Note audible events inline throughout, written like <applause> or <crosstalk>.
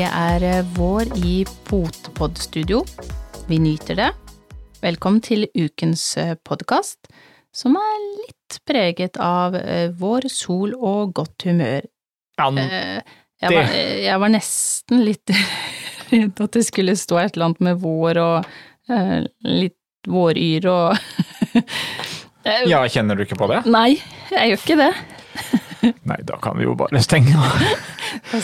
Det er eh, vår i Potepod-studio. Vi nyter det. Velkommen til ukens podkast, som er litt preget av eh, vår, sol og godt humør. Ja, Eh, Jeg var, jeg var nesten litt <laughs> redd at det skulle stå et eller annet med vår og eh, litt våryr og <laughs> Eh, ja, kjenner du ikke på det? Nei, jeg gjør ikke det. Nei, da kan vi jo bare stenge. Jeg <laughs>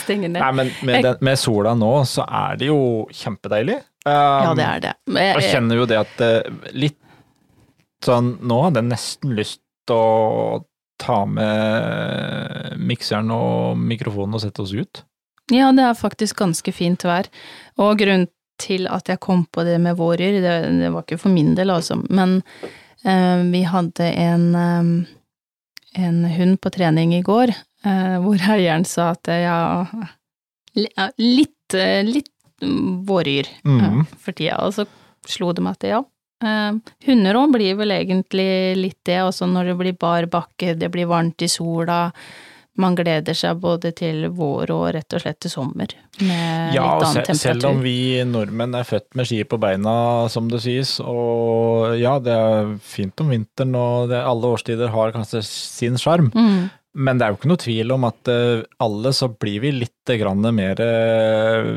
stenger ned. Nei, men med, den, med sola nå, så er det jo kjempedeilig. Um, Ja, det er det. Jeg jeg- kjenner jo det at eh, litt sånn Nå hadde jeg nesten lyst til å ta med mikseren og mikrofonen og sette oss ut. Ja, det er faktisk ganske fint vær. Og grunnen til at jeg kom på det med våryr, det, det var ikke for min del, altså, men eh, vi hadde en, eh, en hund på trening i går, hvor eieren sa at ja, li- litt, eh, litt våryr eh, for tida, og så slo det meg at ja. eh, hunder òg blir vel egentlig litt det, også når det blir bar bakke, det blir varmt i sola, man gleder seg både til vår og rett og slett til sommer, med Ja, litt annen se, selv om vi nordmenn er født med ski på beina, som det sies, og ja, det er fint om vinteren, og det, alle årstider har kanskje sin sjarm, Mm, men det er jo ikke noe tvil om at eh, alle så blir vi litt grann mer eh,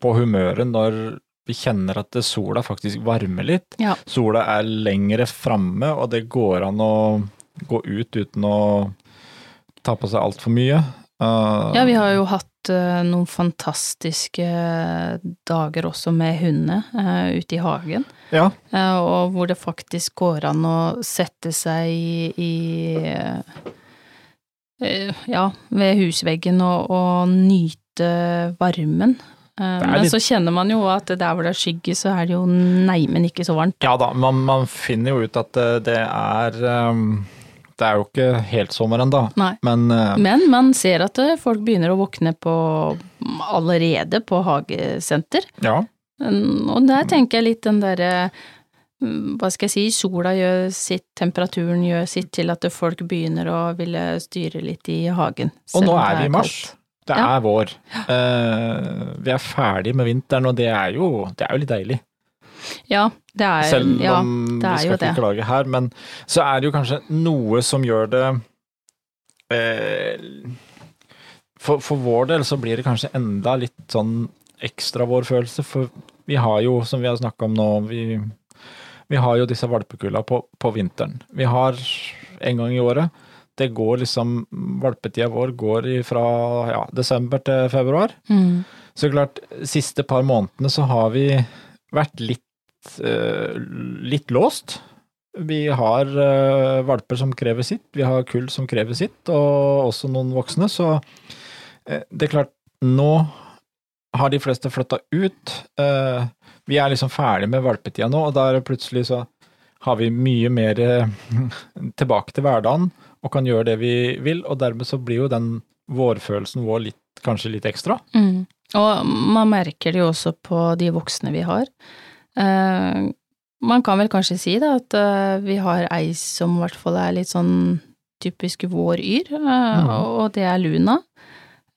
på humøret når vi kjenner at sola faktisk varmer litt. Ja. Sola er lengre framme, og det går an å gå ut uten å ta på seg altfor mye. Uh, ja, vi har jo hatt eh, noen fantastiske dager også med hundene uh, ute i hagen. ja, Uh, og hvor det faktisk går an å sette seg i, i eh, Ja, ved husveggen og, og nyte varmen. Eh, men litt- så kjenner man jo at der hvor det er skygge, så er det jo neimen ikke så varmt. ja da, man, man finner jo ut at det, det er um, Det er jo ikke helt sommer ennå, men Men man ser at eh, folk begynner å våkne på allerede på hagesenter. ja. Og der tenker jeg litt den derre hva skal jeg si, sola gjør sitt, temperaturen gjør sitt til at folk begynner å ville styre litt i hagen. Og nå er vi i mars. Det Det Ja. er vår. Uh, vi er ferdig med vinteren, og det er jo, det er jo litt deilig. Ja, det er, Selv ja, om det vi er skal ikke det. klage her. Men så er det jo kanskje noe som gjør det uh, for, for vår del så blir det kanskje enda litt sånn ekstra vår følelse, for vi har jo, som vi har snakka om nå, vi, vi har jo disse valpekulla på, på vinteren. Vi har en gang i året. Det går liksom Valpetida vår går fra ja, desember til februar. Mm. Så klart, siste par månedene så har vi vært litt, uh, litt låst. Vi har uh, valper som krever sitt, vi har kull som krever sitt, og også noen voksne, så uh, det er klart, nå har de fleste flytta ut. Eh, vi er liksom ferdig med valpetida nå, og da er det plutselig så har vi mye mer eh, <laughs> tilbake til hverdagen og kan gjøre det vi vil, og dermed så blir jo den vårfølelsen vår litt, kanskje litt ekstra. Mm. Og man merker det jo også på de voksne vi har. Eh, man kan vel kanskje si da at eh, vi har ei som i hvert fall er litt sånn typisk våryr, eh, Mhm. og det er Luna.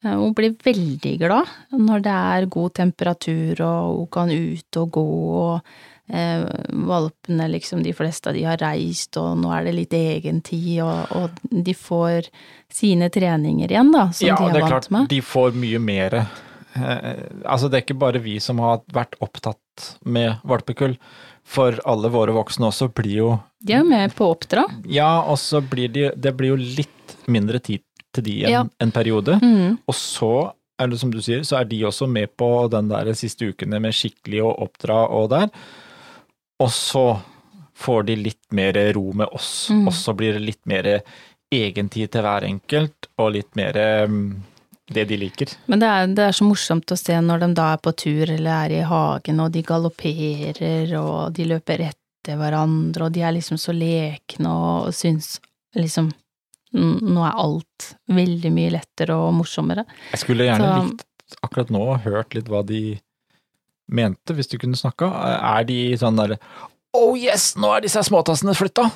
Eh, Hun blir veldig glad når det er god temperatur og hun kan ut og gå og eh, valpene liksom, de fleste av de har reist og nå er det litt egentid og, og de får sine treninger igjen da, som ja, de er, det er vant klart, med. de får mye mer eh, Altså, det er ikke bare vi som har vært opptatt med valpekull. For alle våre voksne også blir jo De er med på å oppdra. Ja, og så blir de Det blir jo litt mindre tid til de en, Ja. en periode. Mm. Og så er det som du sier, så er de også med på den der siste ukene med skikkelig å oppdra og der. Og så får de litt mer ro med oss, Mm. og så blir det litt mer egentid til hver enkelt, og litt mer mm, det de liker. Men det er, det er så morsomt å se når de da er på tur eller er i hagen, og de galopperer, og de løper etter hverandre, og de er liksom så lekne og, og syns liksom Nå er alt veldig mye lettere og morsommere. Jeg skulle gjerne Så- likt akkurat nå hørt litt hva de mente, hvis du kunne snakka. Er de sånn derre Oh yes, nå er disse småtassene flytta!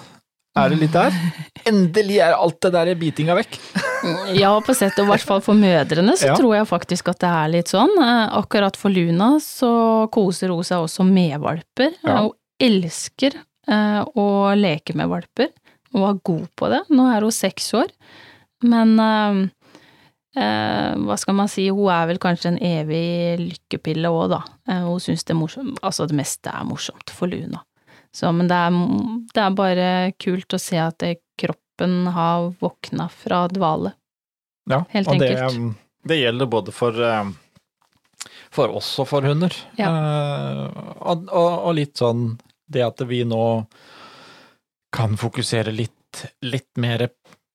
Er det litt der? <laughs> Endelig er alt det der bitinga vekk. <laughs> Ja, på sett og i hvert fall for mødrene så Ja. tror jeg faktisk at det er litt sånn. Eh, Akkurat for Luna så koser hun seg også med valper. Ja. Hun elsker eh, å leke med valper. Hun var god på det. Nå er hun seks år. Men eh, eh, hva skal man si, hun er vel kanskje en evig lykkepille òg, da. Eh, hun syns det morsomt, altså det meste er morsomt for Luna. Så, men det er, det er bare kult å se at kroppen har våkna fra dvale. Ja, Helt og det, enkelt. det gjelder både for, eh, for oss og for hunder. Ja. Eh, og, og, og litt sånn det at vi nå kan fokusere litt, litt mer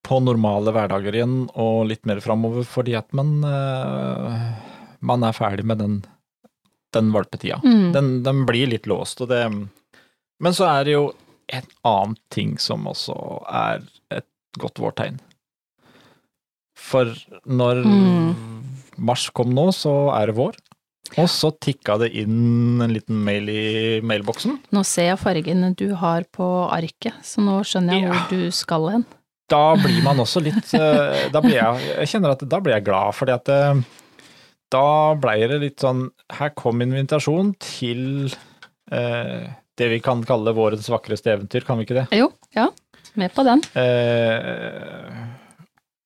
på normale hverdager igjen, og litt mer framover, fordi at man, eh, man er ferdig med den, den valpetida. Mm. Den, den blir litt låst, og det Men så er det jo en annen ting som også er et godt vårtegn. For når Mm. mars kom nå, så er det vår. Og så tikka det inn en liten mail i mailboksen. Nå ser jeg fargene du har på arket, så nå skjønner jeg Ja. hvor du skal hen. Da blir man også litt eh, Da blir jeg Jeg kjenner at da blir jeg glad, fordi at eh, da blei det litt sånn Her kom invitasjon til eh, det vi kan kalle vårens vakreste eventyr, kan vi ikke det? Jo, ja, med på den. Eh,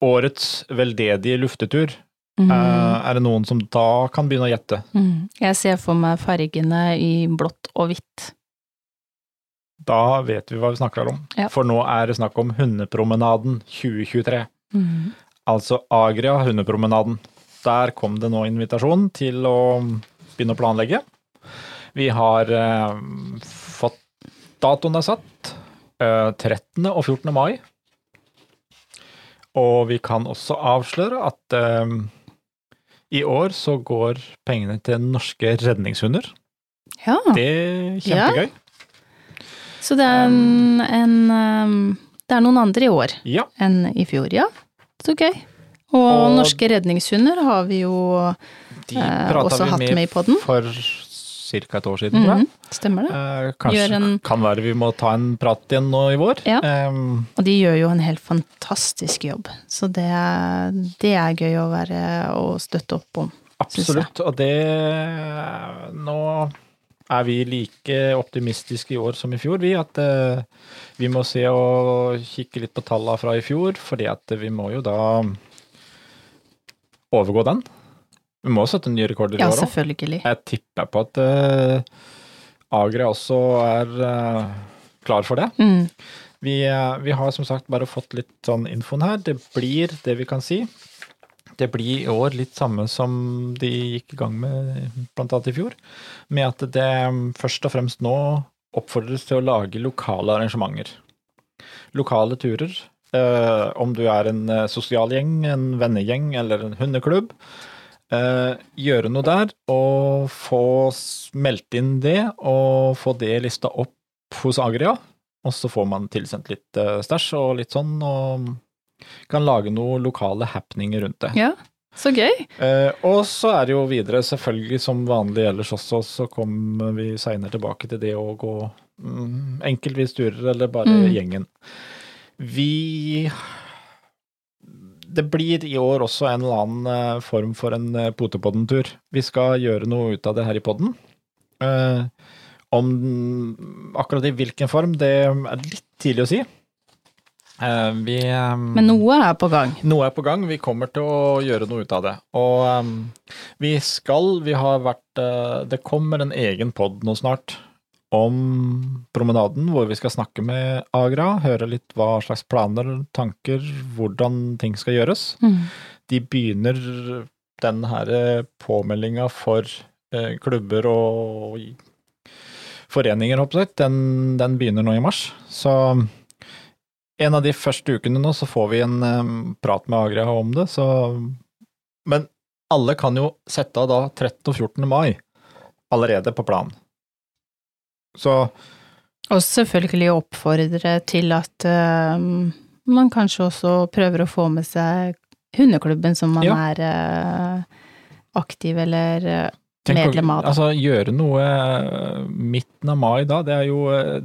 årets veldedige luftetur. Mm. Er det noen som da kan begynne å gjette? Mm. Jeg ser for meg fargene i blått og hvitt. Da vet vi hva vi snakker om. Ja. For nå er det snakk om Hundepromenaden 2023. Mm. Altså Agria Hundepromenaden. Der kom det nå invitasjon til å begynne å planlegge. Vi har eh, fått Datoen er satt. Eh, 13. og 14. mai. Og vi kan også avsløre at eh, i år så går pengene til norske redningshunder. Ja, Det er kjempegøy. så det er en, en um, Det er noen andre i år Ja. enn i fjor, ja. Så gøy. Og, Og- norske redningshunder har vi jo eh, også vi hatt med, med i podden. for ca. et år siden, tror jeg. Mhm, stemmer det. Eh, kanskje en- kan være vi må ta en prat igjen nå i vår. Ja. Um, Og de gjør jo en helt fantastisk jobb, så det, det er gøy å være og støtte opp om. Absolutt. Og det Nå er vi like optimistiske i år som i fjor, vi. At uh, vi må se og kikke litt på tallene fra i fjor, fordi at vi må jo da overgå den. Vi må sette nye rekorder i Ja, år òg. selvfølgelig. Jeg tipper på at uh, Agria også er uh, klar for det. Mm. Vi, eh, vi har som sagt bare fått litt sånn infoen her. Det blir det vi kan si. Det blir i år litt samme som de gikk i gang med annet i fjor. Med at det først og fremst nå oppfordres til å lage lokale arrangementer. Lokale turer. Eh, om du er en eh, sosial gjeng, en vennegjeng eller en hundeklubb. Eh, gjøre noe der og få meldt inn det og få det lista opp hos Agria. Og så får man tilsendt litt uh, stæsj og litt sånn, og kan lage noen lokale happeninger rundt det. Ja, så gøy. Eh, og så er det jo videre, selvfølgelig som vanlig ellers også, så kommer vi seinere tilbake til det å gå mm, enkeltvis turer, eller bare Mm. gjengen. Vi Det blir i år også en eller annen eh, form for en uh, Potepodden-tur. Vi skal gjøre noe ut av det her i podden. Eh, om akkurat i hvilken form, det er litt tidlig å si. Eh, vi eh, Men noe er på gang. noe er på gang, vi kommer til å gjøre noe ut av det. Og vi skal, vi har vært Det kommer en egen pod nå snart om promenaden, hvor vi skal snakke med Agra, høre litt hva slags planer, tanker, hvordan ting skal gjøres. Mm. De begynner den her påmeldinga for eh, klubber og foreninger, håper jeg, den, den begynner nå i mars. Så en av de første ukene nå så får vi en eh, prat med Agra om det, så Men alle kan jo sette av da 13. og 14. mai allerede på planen. Så Og selvfølgelig oppfordre til at uh, man kanskje også prøver å få med seg hundeklubben som man Ja. er uh, aktiv eller uh, medlem av. Altså gjøre noe midten av mai da, det er jo eh,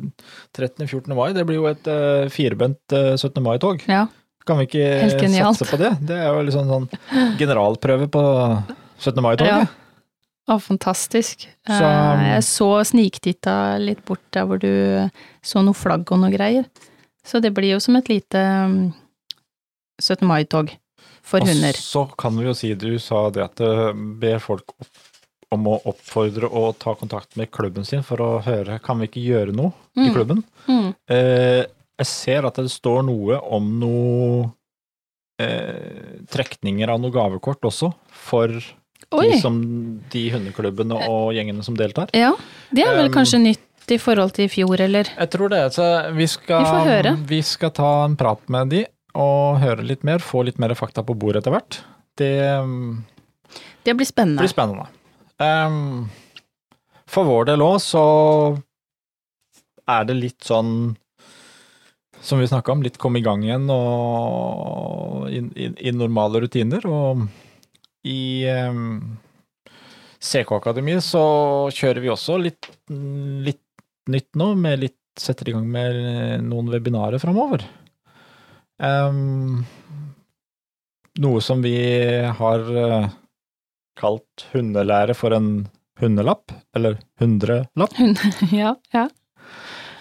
13. 14. mai, det blir jo et firbent eh, 17. mai-tog. Ja, Kan vi ikke satse på det? Det er jo liksom sånn generalprøve på 17. mai-toget. Å, fantastisk. Så- Eh, jeg så sniktitta litt bort der hvor du så noe flagg og noe greier. Så det blir jo som et lite mm, 17. mai-tog for hunder. Og så kan vi jo si, du sa det at du ber folk om å oppfordre og ta kontakt med klubben sin for å høre kan vi ikke gjøre noe i Mm. klubben. Mm. Eh, jeg ser at det står noe om noe eh, trekninger av noe gavekort også, for Oi! de, som, de hundeklubbene og gjengene som deltar. Ja, det er vel Um, kanskje nytt i forhold til i fjor, eller? Jeg tror det. Så vi skal, Vi får høre. vi skal ta en prat med de og høre litt mer, få litt mer fakta på bordet etter hvert. Det mm, Det blir spennende. blir spennende. Um, for vår del òg så er det litt sånn som vi snakka om, litt komme i gang igjen og i, i, i normale rutiner. Og i um, CK Akademi så kjører vi også litt, litt nytt nå, med litt setter i gang med noen webinarer framover. Um, noe som vi har uh, kalt hundelære for en hundelapp, eller hundrelapp. <laughs> ja, ja.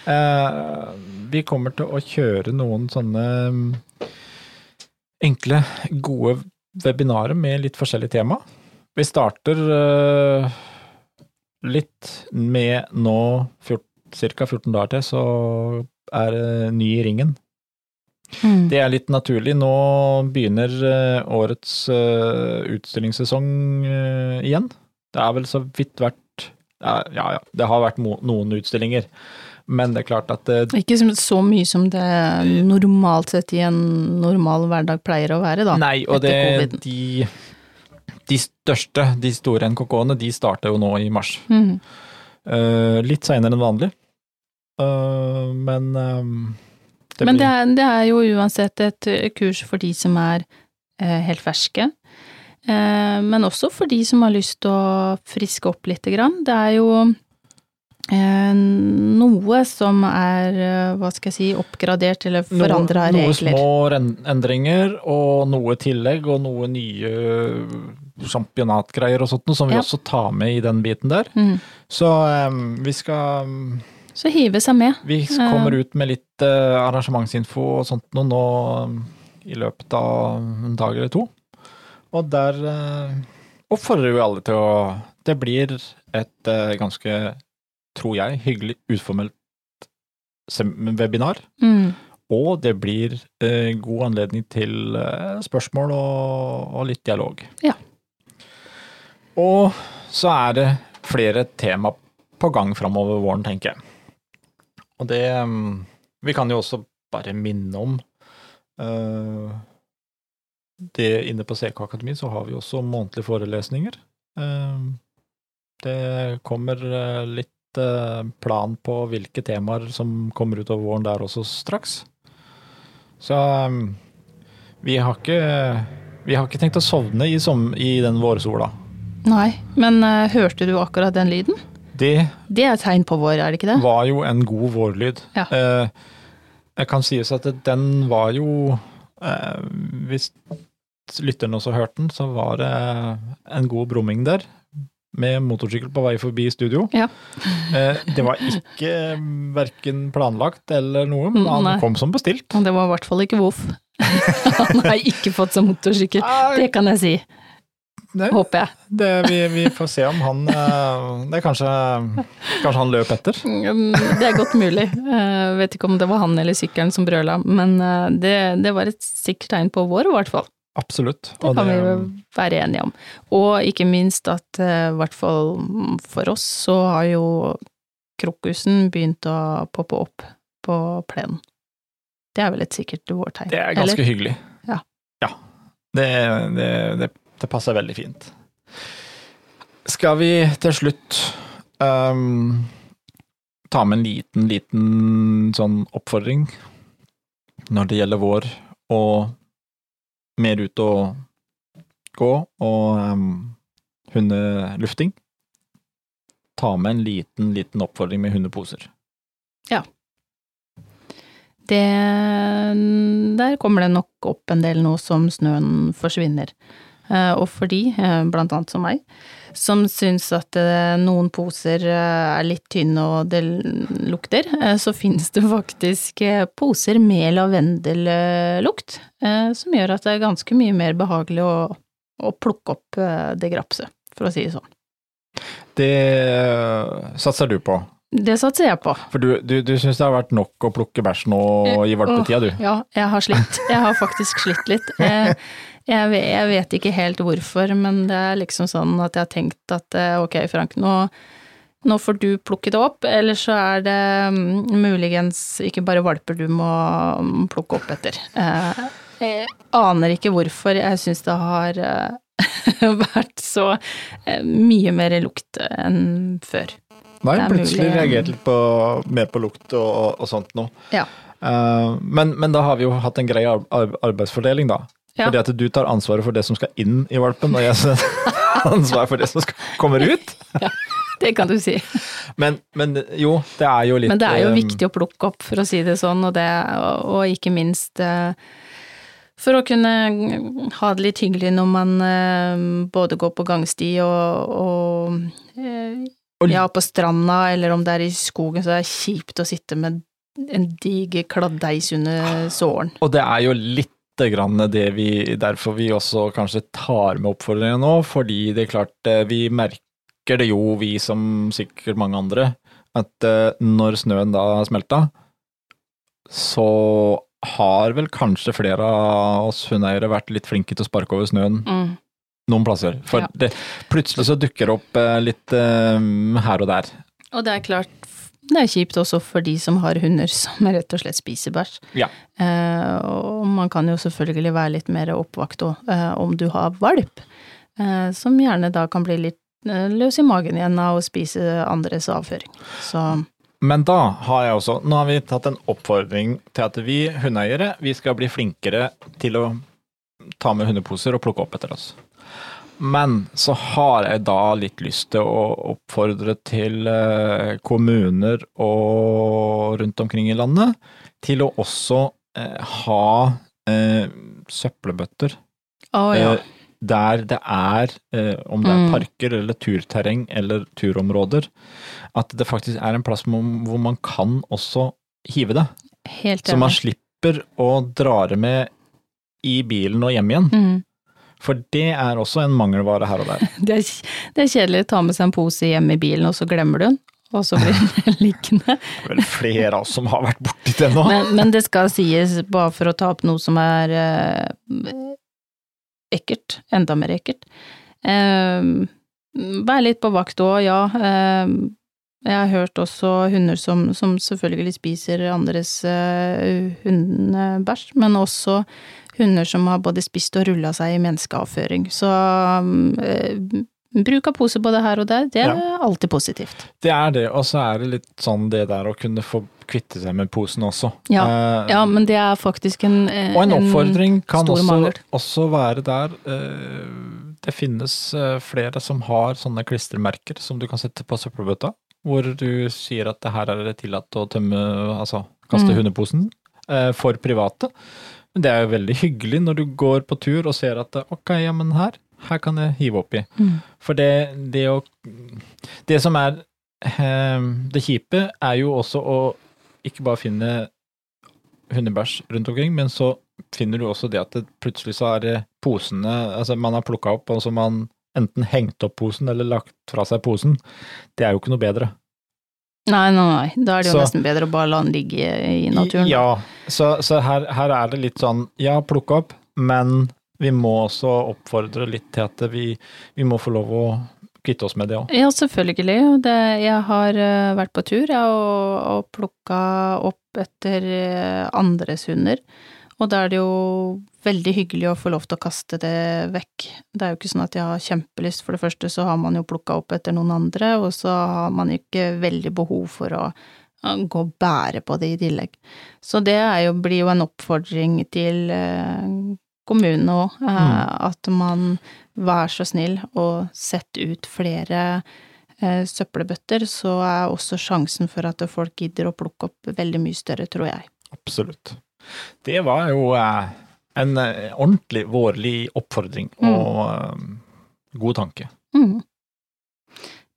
Uh, vi kommer til å kjøre noen sånne mm, enkle, gode webinarer med litt forskjellig tema. Vi starter eh, litt med nå ca. 14 dager til, så er det ny i ringen. Mm. Det er litt naturlig. Nå begynner eh, årets eh, utstillingssesong igjen. Det er vel så vidt vært ja, ja, det har vært noen utstillinger, men det er klart at det, Ikke så mye som det normalt sett i en normal hverdag pleier å være, da. Nei, og det, de, de største, de store NKK-ene, de starter jo nå i mars. Mm. Uh, litt seinere enn vanlig, uh, men uh, det Men det er, det er jo uansett et eh, kurs for de som er eh, helt ferske. Eh, men også for de som har lyst til å friske opp lite grann. Det er jo eh, noe som er, eh, hva skal jeg si, oppgradert eller forandra regler. noe små endringer, og noe tillegg, og noe nye championatgreier og sånt, som vi Ja. også tar med i den biten der. Mm. Så eh, vi skal Så hive seg med. Vi kommer ut med litt eh, arrangementsinfo og sånt noe nå um, i løpet av en dag eller to. Og der eh, oppfordrer vi alle til å Det blir et eh, ganske, tror jeg, hyggelig uformelt webinar. Mm. Og det blir eh, god anledning til eh, spørsmål og, og litt dialog. Ja. Og så er det flere tema på gang framover våren, tenker jeg. Og det mm, Vi kan jo også bare minne om eh, det inne på CK Akademi så har vi også månedlige forelesninger. Eh, det kommer eh, litt plan på hvilke temaer som kommer utover våren der også straks. Så um, vi har ikke Vi har ikke tenkt å sovne i, som, i den vårsola. Nei, men uh, hørte du akkurat den lyden? Det Det er et tegn på vår, er det ikke det? var jo en god vårlyd. Ja. Uh, jeg kan sies at den var jo uh, Hvis lytterne også hørte den, så var det en god brumming der. Med motorsykkel på vei forbi studio. Ja. Eh, det var ikke verken planlagt eller noe, men han Nei. kom som bestilt. Det var i hvert fall ikke Voff. <laughs> Han har ikke fått seg motorsykkel, det kan jeg si. Nei, Håper jeg. det, vi, vi får se om han eh, Det er kanskje, kanskje han løp etter. Mm, Det er godt mulig. Jeg vet ikke om det var han eller sykkelen som brøla, men eh, det, det var et sikkert tegn på vår, i hvert fall. Absolutt. Det kan vi jo være enige om. Og ikke minst at eh, i hvert fall for oss så har jo krokusen begynt å poppe opp på plenen. Det er vel et sikkert vårtegn. Det er ganske eller? hyggelig. Ja. Ja. Det, det, det, det passer veldig fint. Skal vi til slutt um, ta med en liten, liten sånn oppfordring når det gjelder vår og mer ut og gå og um, hundelufting? Ta med en liten, liten oppfordring med hundeposer. det Der kommer det nok opp en del nå som snøen forsvinner. Eh, og for de, eh, blant annet som meg, som syns at eh, noen poser er litt tynne og det lukter, så <laughs> finnes det faktisk poser med lavendellukt, som gjør at det er ganske mye mer behagelig å, å plukke opp det grapset, for å si det sånn. Det satser du på? Det satser jeg på. For du, du, du syns det har vært nok å plukke bæsj nå i valpetida, du? Ja, jeg har slitt. Jeg har faktisk slitt litt. Jeg, jeg, jeg, vet ikke helt hvorfor, men det er liksom sånn at jeg har tenkt at eh, ok, Frank, nå, nå får du plukke det opp, eller så er det mm, muligens ikke bare valper du må mm, plukke opp etter. Eh, jeg aner ikke hvorfor jeg syns det har eh, <laughs> vært så mye mer lukt enn før. Nei, plutselig mulig. reagert litt på, mer på lukt og, og sånt nå. Ja. Uh, men, men, da har vi jo hatt en grei arbeidsfordeling, da. Ja. Fordi at du tar ansvaret for det som skal inn i valpen, og jeg tar <laughs> ansvaret for det som kommer ut. <laughs> Ja, det kan du si. Men, men, jo, det er jo litt Men det er jo uh, viktig å plukke opp, for å si det sånn, og, det, og, og ikke minst uh, for å kunne ha det litt hyggelig når man både går på gangsti og, og ja, på stranda, eller om det er i skogen, så er det kjipt å sitte med en diger kladdeis under såren. Og det er jo litt grann det vi, derfor vi også kanskje tar med oppfordringen nå, fordi det er klart, eh, vi merker det jo, vi som sikkert mange andre, at eh, når snøen da smelta, så har vel kanskje flere av oss hundeeiere vært litt flinke til å sparke over snøen. Mm noen plasser. For ja. det, plutselig så dukker det opp eh, litt um, her og der. Og det er klart, det er kjipt også for de som har hunder som rett og slett spiser bæsj. Ja. Eh, og man kan jo selvfølgelig være litt mer oppvakt òg, eh, om du har valp, eh, som gjerne da kan bli litt eh, løs i magen igjen av å spise andres avføring. Så men da har jeg også Nå har vi tatt en oppfordring til at vi hundeeiere vi skal bli flinkere til å ta med hundeposer og plukke opp etter oss. Men så har jeg da litt lyst til å oppfordre til eh, kommuner og rundt omkring i landet til å også eh, ha eh, søppelbøtter. Oh, ja. Der det er, om det er mm. parker eller turterreng eller turområder, at det faktisk er en plass hvor man kan også hive det. Helt Så man slipper å dra det med i bilen og hjem igjen. Mm. For det er også en mangelvare her og der. <laughs> Det er, det er kjedelig å ta med seg en pose hjem i bilen, og så glemmer du den. Og så blir <laughs> den liggende. Det er vel flere av oss som har vært borti det nå. Men, men, det skal sies, bare for å ta opp noe som er eh, ekkelt, enda mer ekkelt. Eh, vær litt på vakt òg, ja. Eh, jeg har hørt også hunder som, som selvfølgelig spiser andres uh, hundebæsj, men også hunder som har både spist og rulla seg i menneskeavføring. Så um, bruk av pose både her og der, det er ja. alltid positivt. Det er det, og så er det litt sånn det der å kunne få kvitte seg med posen også. Ja, eh, ja men det er faktisk en stor mangel. Og en oppfordring kan også, også, være der. Eh, det finnes flere som har sånne klistremerker som du kan sette på søppelbøtta, hvor du sier at det her er det tillatt å tømme, altså kaste mm. hundeposen for private. Men det er jo veldig hyggelig når du går på tur og ser at ok, ja, men her, her kan jeg hive oppi. Mm. For det, det å Det som er eh, det kjipe, er jo også å ikke bare finne hundebæsj rundt omkring, men så finner du også det at det plutselig så er posene Altså man har plukka opp, og så man enten hengt opp posen eller lagt fra seg posen. Det er jo ikke noe bedre. Nei, nei, nei. Da er det jo så, nesten bedre å bare la den ligge i naturen. Ja, så, så her, her, er det litt sånn, ja, plukke opp, men vi må også oppfordre litt til at vi, vi må få lov å kvitte oss med det òg. Ja, selvfølgelig. Det, jeg har uh, vært på tur ja, og, og plukka opp etter uh, andres hunder. Og da er det jo veldig hyggelig å få lov til å kaste det vekk. Det er jo ikke sånn at jeg har kjempelyst. For det første så har man jo plukka opp etter noen andre, og så har man ikke veldig behov for å gå og bære på det i tillegg. Så det jo, blir jo en oppfordring til eh, kommunene òg, eh, mm. at man vær så snill og sett ut flere eh, søppelbøtter, så er også sjansen for at folk gidder å plukke opp veldig mye større, tror jeg. Absolutt. Det var jo en ordentlig vårlig oppfordring og mm. god tanke. Mm.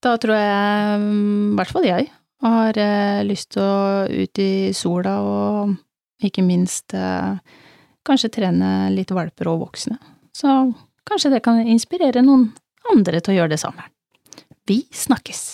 Da tror jeg, mm, i hvert fall jeg, har eh, lyst til å ut i sola og ikke minst eh, kanskje trene litt valper og voksne. Så kanskje det kan inspirere noen andre til å gjøre det samme. Vi snakkes!